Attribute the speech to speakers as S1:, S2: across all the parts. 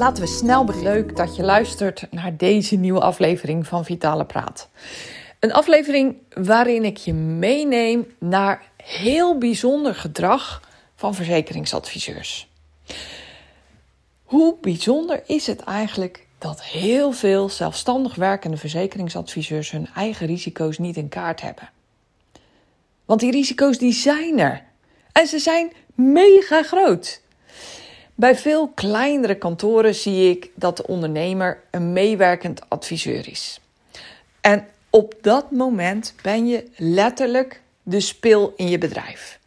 S1: Laten we snel beginnen. Leuk dat je luistert naar deze nieuwe aflevering van Vitale Praat. Een aflevering waarin ik je meeneem naar heel bijzonder gedrag van verzekeringsadviseurs. Hoe bijzonder is het eigenlijk dat heel veel zelfstandig werkende verzekeringsadviseurs hun eigen risico's niet in kaart hebben? Want die risico's die zijn er. En ze zijn mega groot. Bij veel kleinere kantoren zie ik dat de ondernemer een meewerkend adviseur is. En op dat moment ben je letterlijk de spil in je bedrijf.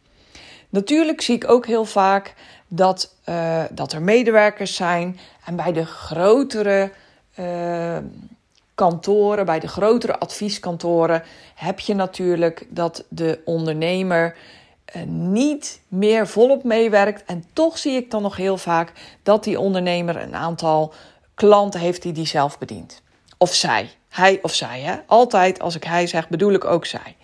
S1: Natuurlijk zie ik ook heel vaak dat, uh, dat er medewerkers zijn. En bij de grotere uh, kantoren, bij de grotere advieskantoren, heb je natuurlijk dat de ondernemer niet meer volop meewerkt. En toch zie ik dan nog heel vaak dat die ondernemer een aantal klanten heeft die die zelf bedient. Of zij. Hij of zij. Hè? Altijd als ik hij zeg, bedoel ik ook zij.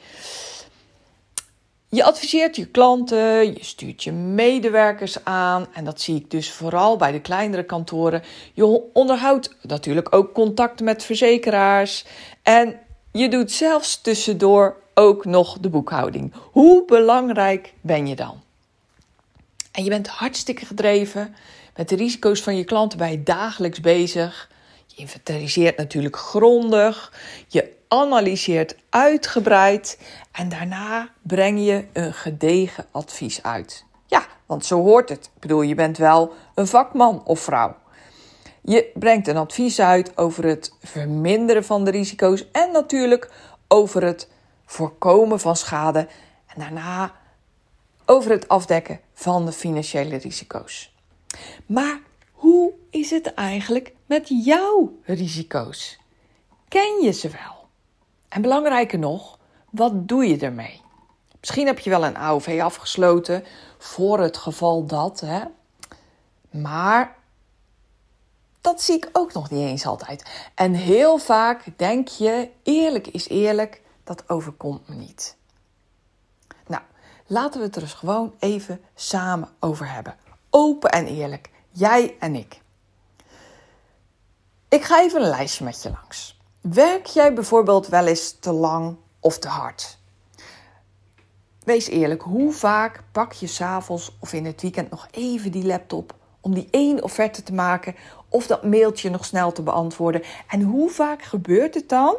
S1: Je adviseert je klanten, je stuurt je medewerkers aan en dat zie ik dus vooral bij de kleinere kantoren. Je onderhoudt natuurlijk ook contact met verzekeraars en je doet zelfs tussendoor ook nog de boekhouding. Hoe belangrijk ben je dan? En je bent hartstikke gedreven met de risico's van je klanten bij dagelijks bezig. Je inventariseert natuurlijk grondig. Je analyseert uitgebreid en daarna breng je een gedegen advies uit. Ja, want zo hoort het. Ik bedoel, je bent wel een vakman of vrouw. Je brengt een advies uit over het verminderen van de risico's en natuurlijk over het voorkomen van schade en daarna over het afdekken van de financiële risico's. Maar hoe is het eigenlijk met jouw risico's? Ken je ze wel? En belangrijker nog, wat doe je ermee? Misschien heb je wel een AOV afgesloten voor het geval dat, hè? Maar dat zie ik ook nog niet eens altijd. En heel vaak denk je, eerlijk is eerlijk, dat overkomt me niet. Nou, laten we het er dus gewoon even samen over hebben. Open en eerlijk, jij en ik. Ik ga even een lijstje met je langs. Werk jij bijvoorbeeld wel eens te lang of te hard? Wees eerlijk, hoe vaak pak je s'avonds of in het weekend nog even die laptop om die één offerte te maken of dat mailtje nog snel te beantwoorden? En hoe vaak gebeurt het dan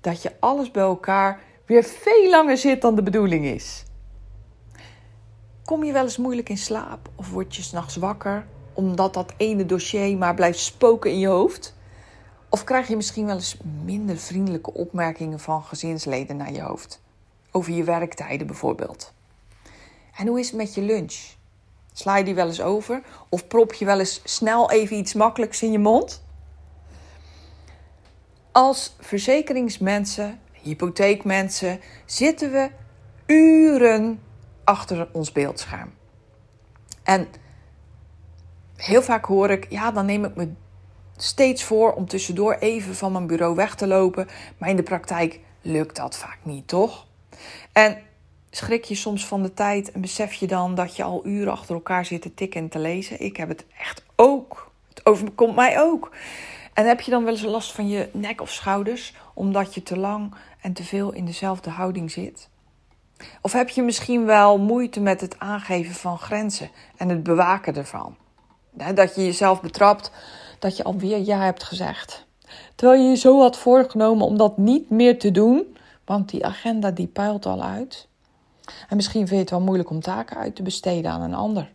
S1: dat je alles bij elkaar weer veel langer zit dan de bedoeling is? Kom je wel eens moeilijk in slaap of word je s'nachts wakker omdat dat ene dossier maar blijft spoken in je hoofd? Of krijg je misschien wel eens minder vriendelijke opmerkingen van gezinsleden naar je hoofd? Over je werktijden bijvoorbeeld. En hoe is het met je lunch? Sla je die wel eens over? Of prop je wel eens snel even iets makkelijks in je mond? Als verzekeringsmensen, hypotheekmensen, zitten we uren achter ons beeldscherm. En heel vaak hoor ik, ja, dan neem ik me steeds voor om tussendoor even van mijn bureau weg te lopen. Maar in de praktijk lukt dat vaak niet, toch? En schrik je soms van de tijd en besef je dan dat je al uren achter elkaar zit te tikken en te lezen. Ik heb het echt ook. Het overkomt mij ook. En heb je dan wel eens last van je nek of schouders omdat je te lang en te veel in dezelfde houding zit? Of heb je misschien wel moeite met het aangeven van grenzen en het bewaken ervan? Dat je jezelf betrapt dat je alweer ja hebt gezegd. Terwijl je je zo had voorgenomen om dat niet meer te doen, want die agenda die puilt al uit. En misschien vind je het wel moeilijk om taken uit te besteden aan een ander.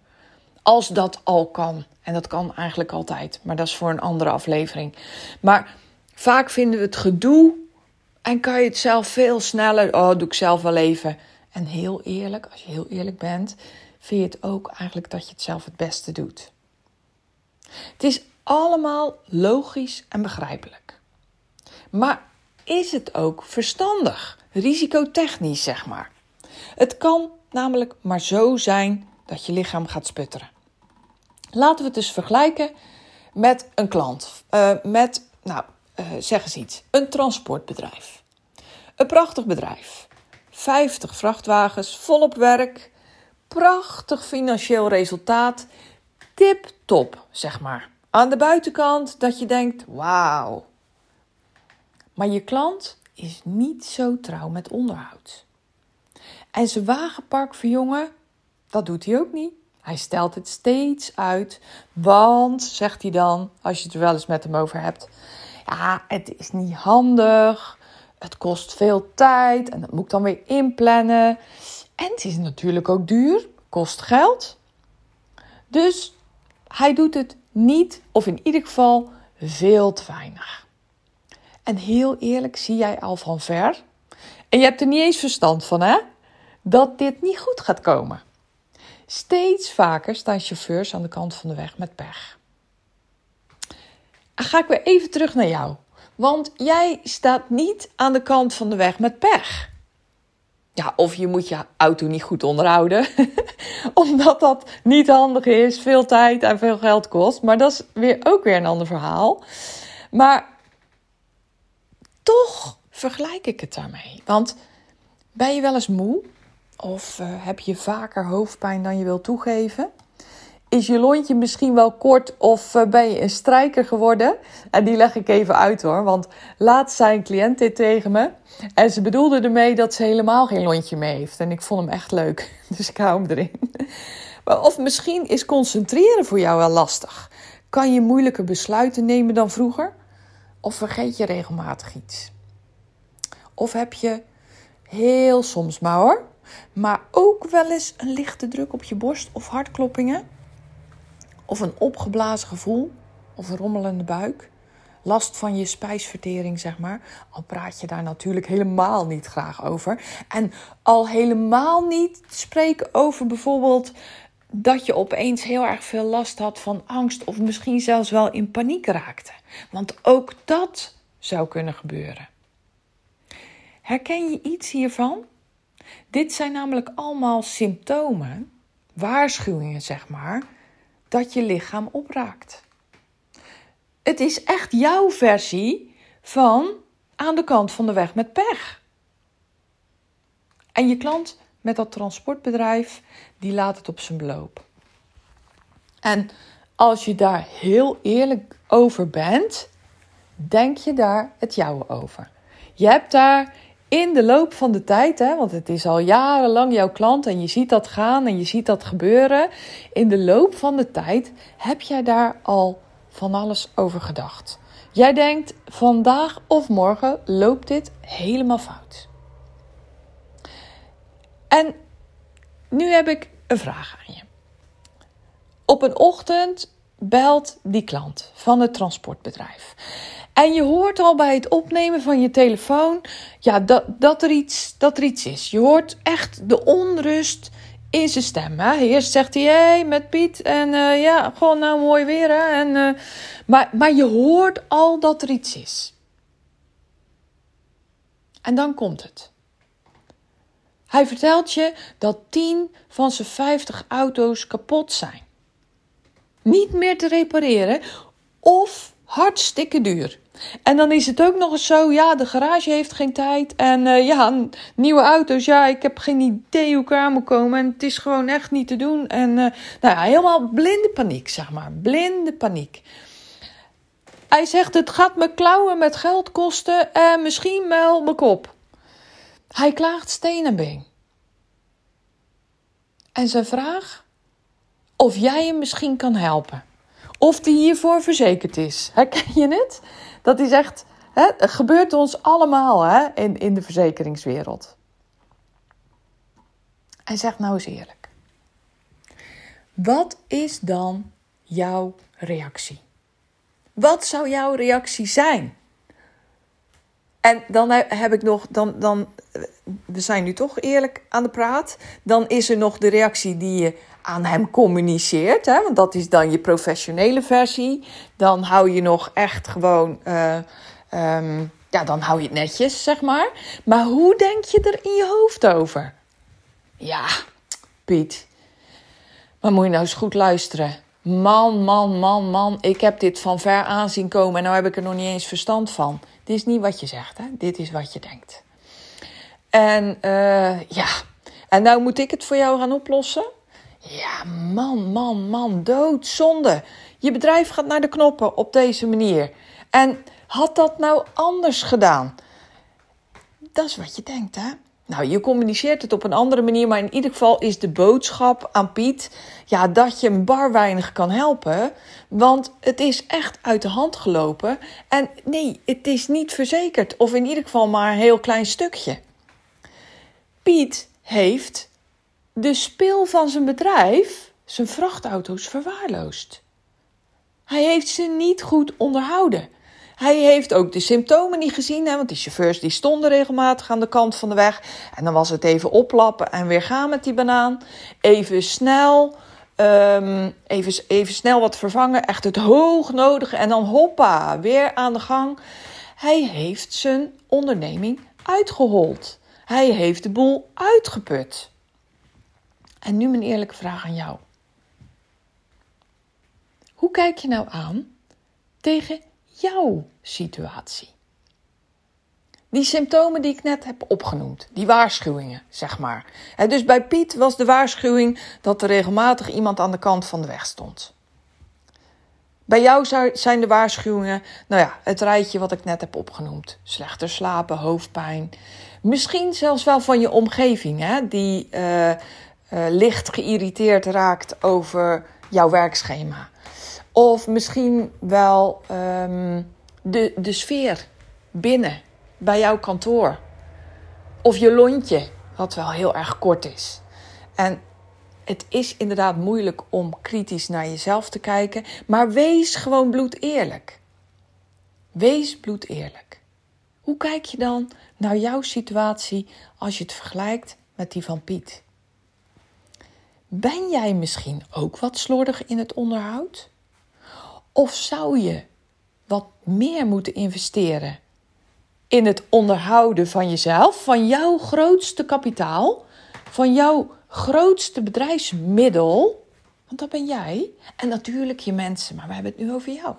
S1: Als dat al kan. En dat kan eigenlijk altijd, maar dat is voor een andere aflevering. Maar vaak vinden we het gedoe en kan je het zelf veel sneller. Oh, doe ik zelf wel even. En heel eerlijk, als je heel eerlijk bent, vind je het ook eigenlijk dat je het zelf het beste doet. Het is allemaal logisch en begrijpelijk. Maar is het ook verstandig? Risicotechnisch, zeg maar. Het kan namelijk maar zo zijn dat je lichaam gaat sputteren. Laten we het dus vergelijken met een klant. Uh, met, nou, uh, zeg eens iets. Een transportbedrijf. Een prachtig bedrijf. 50 vrachtwagens, volop werk. Prachtig financieel resultaat. Tip top, zeg maar. Aan de buitenkant dat je denkt: wauw. Maar je klant is niet zo trouw met onderhoud. En zijn wagenpark verjongen, dat doet hij ook niet. Hij stelt het steeds uit, want, zegt hij dan, als je het er wel eens met hem over hebt, ja, het is niet handig, het kost veel tijd en dat moet ik dan weer inplannen. En het is natuurlijk ook duur, kost geld. Dus hij doet het niet, of in ieder geval veel te weinig. En heel eerlijk, zie jij al van ver, en je hebt er niet eens verstand van, hè, dat dit niet goed gaat komen. Steeds vaker staan chauffeurs aan de kant van de weg met pech. Ga ik weer even terug naar jou. Want jij staat niet aan de kant van de weg met pech. Ja, of je moet je auto niet goed onderhouden, omdat dat niet handig is, veel tijd en veel geld kost. Maar dat is weer ook weer een ander verhaal. Maar toch vergelijk ik het daarmee. Want ben je wel eens moe? Of uh, heb je vaker hoofdpijn dan je wil toegeven? Is je lontje misschien wel kort of uh, ben je een strijker geworden? En die leg ik even uit hoor, want laatst zei een cliënt dit tegen me. En ze bedoelde ermee dat ze helemaal geen lontje meer heeft. En ik vond hem echt leuk, dus ik hou hem erin. Of misschien is concentreren voor jou wel lastig. Kan je moeilijker besluiten nemen dan vroeger? Of vergeet je regelmatig iets? Of heb je heel soms maar hoor, maar ook wel eens een lichte druk op je borst of hartkloppingen? Of een opgeblazen gevoel of een rommelende buik? Last van je spijsvertering, zeg maar. Al praat je daar natuurlijk helemaal niet graag over. En al helemaal niet spreken over bijvoorbeeld dat je opeens heel erg veel last had van angst of misschien zelfs wel in paniek raakte. Want ook dat zou kunnen gebeuren. Herken je iets hiervan? Dit zijn namelijk allemaal symptomen, waarschuwingen zeg maar, dat je lichaam opraakt. Het is echt jouw versie van aan de kant van de weg met pech. En je klant met dat transportbedrijf, die laat het op zijn beloop. En als je daar heel eerlijk over bent, denk je daar het jouwe over. Je hebt daar in de loop van de tijd, hè, want het is al jarenlang jouw klant en je ziet dat gaan en je ziet dat gebeuren. In de loop van de tijd heb jij daar al van alles over gedacht. Jij denkt, vandaag of morgen loopt dit helemaal fout. En nu heb ik een vraag aan je. Op een ochtend belt die klant van het transportbedrijf. En je hoort al bij het opnemen van je telefoon ja, dat, dat, er iets, dat er iets is. Je hoort echt de onrust in zijn stem. Hè? Eerst zegt hij, hey, met Piet. En uh, ja, gewoon nou mooi weer. Hè? En, uh, maar, maar je hoort al dat er iets is. En dan komt het. Hij vertelt je dat 10 van zijn 50 auto's kapot zijn. Niet meer te repareren of hartstikke duur. En dan is het ook nog eens zo, ja, de garage heeft geen tijd. En uh, ja, nieuwe auto's, ja, ik heb geen idee hoe ik aan moet komen. En het is gewoon echt niet te doen. En uh, nou ja, helemaal blinde paniek, zeg maar. Blinde paniek. Hij zegt, het gaat me klauwen met geld kosten en misschien wel mijn kop. Hij klaagt steen en been. En zijn vraag? Of jij hem misschien kan helpen. Of die hiervoor verzekerd is. Herken je het? Dat is echt, hè, gebeurt ons allemaal hè, in, in de verzekeringswereld. En zeg nou eens eerlijk. Wat is dan jouw reactie? Wat zou jouw reactie zijn? En dan heb ik nog, dan, dan, we zijn nu toch eerlijk aan de praat. Dan is er nog de reactie die je aan hem communiceert. Hè? Want dat is dan je professionele versie. Dan hou je nog echt gewoon uh, um, ja, dan hou je het netjes, zeg maar. Maar hoe denk je er in je hoofd over? Ja, Piet. Maar moet je nou eens goed luisteren. Man, man, man, man. Ik heb dit van ver aanzien komen en nou heb ik er nog niet eens verstand van. Dit is niet wat je zegt, hè? Dit is wat je denkt. En uh, ja, en nou moet ik het voor jou gaan oplossen? Ja, man, man, man, doodzonde. Je bedrijf gaat naar de knoppen op deze manier. En had dat nou anders gedaan? Dat is wat je denkt, hè? Nou, je communiceert het op een andere manier, maar in ieder geval is de boodschap aan Piet ja, dat je hem bar weinig kan helpen. Want het is echt uit de hand gelopen. En nee, het is niet verzekerd, of in ieder geval maar een heel klein stukje. Piet heeft de spil van zijn bedrijf, zijn vrachtauto's, verwaarloosd. Hij heeft ze niet goed onderhouden. Hij heeft ook de symptomen niet gezien, hè, want die chauffeurs die stonden regelmatig aan de kant van de weg. En dan was het even oplappen en weer gaan met die banaan. Even snel, um, even, even snel wat vervangen, echt het hoognodige. En dan hoppa, weer aan de gang. Hij heeft zijn onderneming uitgehold. Hij heeft de boel uitgeput. En nu mijn eerlijke vraag aan jou. Hoe kijk je nou aan tegen jouw situatie? Die symptomen die ik net heb opgenoemd, die waarschuwingen, zeg maar. Dus bij Piet was de waarschuwing dat er regelmatig iemand aan de kant van de weg stond. Bij jou zijn de waarschuwingen, nou ja, het rijtje wat ik net heb opgenoemd. Slechter slapen, hoofdpijn. Misschien zelfs wel van je omgeving, hè, die uh, uh, licht geïrriteerd raakt over jouw werkschema. Of misschien wel um, de, de sfeer binnen, bij jouw kantoor. Of je lontje, wat wel heel erg kort is. En het is inderdaad moeilijk om kritisch naar jezelf te kijken, maar wees gewoon bloed eerlijk. Wees bloed eerlijk. Hoe kijk je dan naar jouw situatie als je het vergelijkt met die van Piet? Ben jij misschien ook wat slordig in het onderhoud? Of zou je wat meer moeten investeren in het onderhouden van jezelf, van jouw grootste kapitaal, van jouw grootste bedrijfsmiddel? Want dat ben jij. En natuurlijk je mensen, maar we hebben het nu over jou.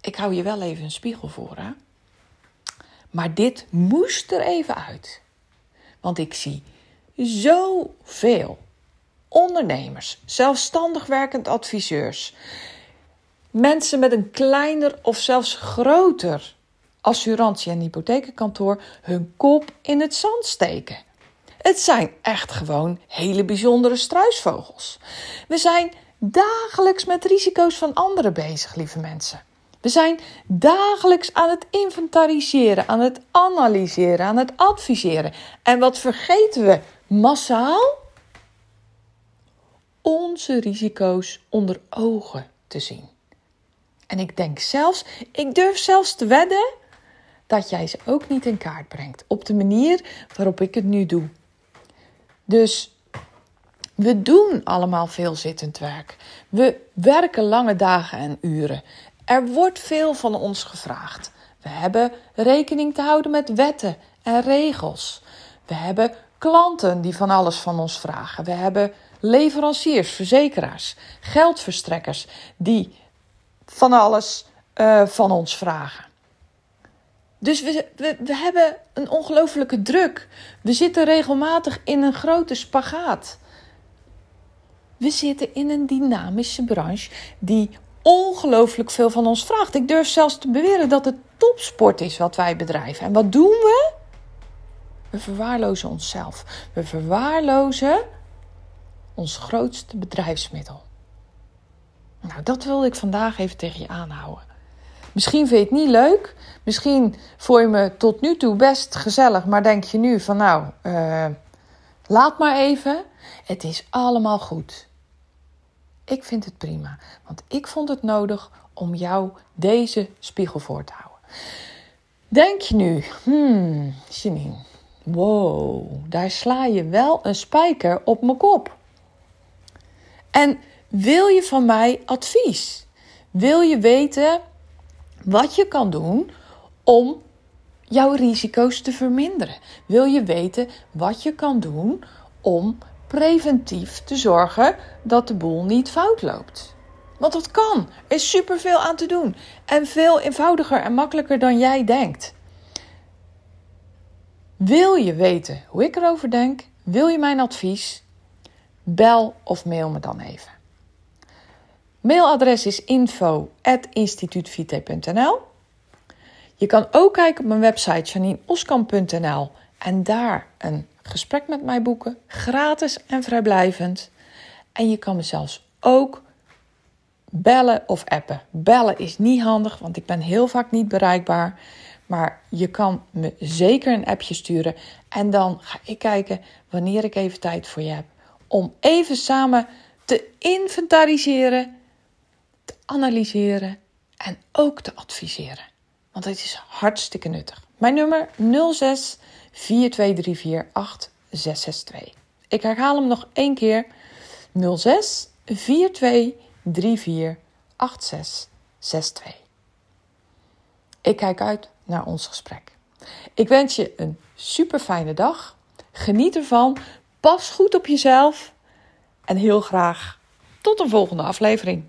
S1: Ik hou je wel even een spiegel voor, hè? Maar dit moest er even uit. Want ik zie zoveel ondernemers, zelfstandig werkend adviseurs, mensen met een kleiner of zelfs groter assurantie- en hypothekenkantoor hun kop in het zand steken. Het zijn echt gewoon hele bijzondere struisvogels. We zijn dagelijks met risico's van anderen bezig, lieve mensen. We zijn dagelijks aan het inventariseren, aan het analyseren, aan het adviseren. En wat vergeten we massaal? Onze risico's onder ogen te zien. En ik denk zelfs, ik durf zelfs te wedden dat jij ze ook niet in kaart brengt op de manier waarop ik het nu doe. Dus we doen allemaal veel zittend werk. We werken lange dagen en uren. Er wordt veel van ons gevraagd. We hebben rekening te houden met wetten en regels. We hebben klanten die van alles van ons vragen. We hebben leveranciers, verzekeraars, geldverstrekkers die van alles uh, van ons vragen. Dus we, we, we hebben een ongelofelijke druk. We zitten regelmatig in een grote spagaat. We zitten in een dynamische branche die ongelooflijk veel van ons vraagt. Ik durf zelfs te beweren dat het topsport is wat wij bedrijven. En wat doen we? We verwaarlozen onszelf. We verwaarlozen ons grootste bedrijfsmiddel. Nou, dat wilde ik vandaag even tegen je aanhouden. Misschien vind je het niet leuk. Misschien voel je me tot nu toe best gezellig. Maar denk je nu van nou, uh, laat maar even. Het is allemaal goed. Ik vind het prima, want ik vond het nodig om jou deze spiegel voor te houden. Denk je nu, hmm, Janine, wow, daar sla je wel een spijker op mijn kop. En wil je van mij advies? Wil je weten wat je kan doen om jouw risico's te verminderen. Wil je weten wat je kan doen om preventief te zorgen dat de boel niet fout loopt? Want dat kan. Er is superveel aan te doen. En veel eenvoudiger en makkelijker dan jij denkt. Wil je weten hoe ik erover denk? Wil je mijn advies? Bel of mail me dan even. Mailadres is info.instituutvite.nl Je kan ook kijken op mijn website janineoskamp.nl en daar een gesprek met mij boeken, gratis en vrijblijvend. En je kan me zelfs ook bellen of appen. Bellen is niet handig, want ik ben heel vaak niet bereikbaar. Maar je kan me zeker een appje sturen. En dan ga ik kijken wanneer ik even tijd voor je heb. Om even samen te inventariseren, te analyseren en ook te adviseren. Want het is hartstikke nuttig. Mijn nummer 06 4234 8662. Ik herhaal hem nog één keer. 06 4234 8662. Ik kijk uit naar ons gesprek. Ik wens je een super fijne dag. Geniet ervan. Pas goed op jezelf. En heel graag tot een volgende aflevering.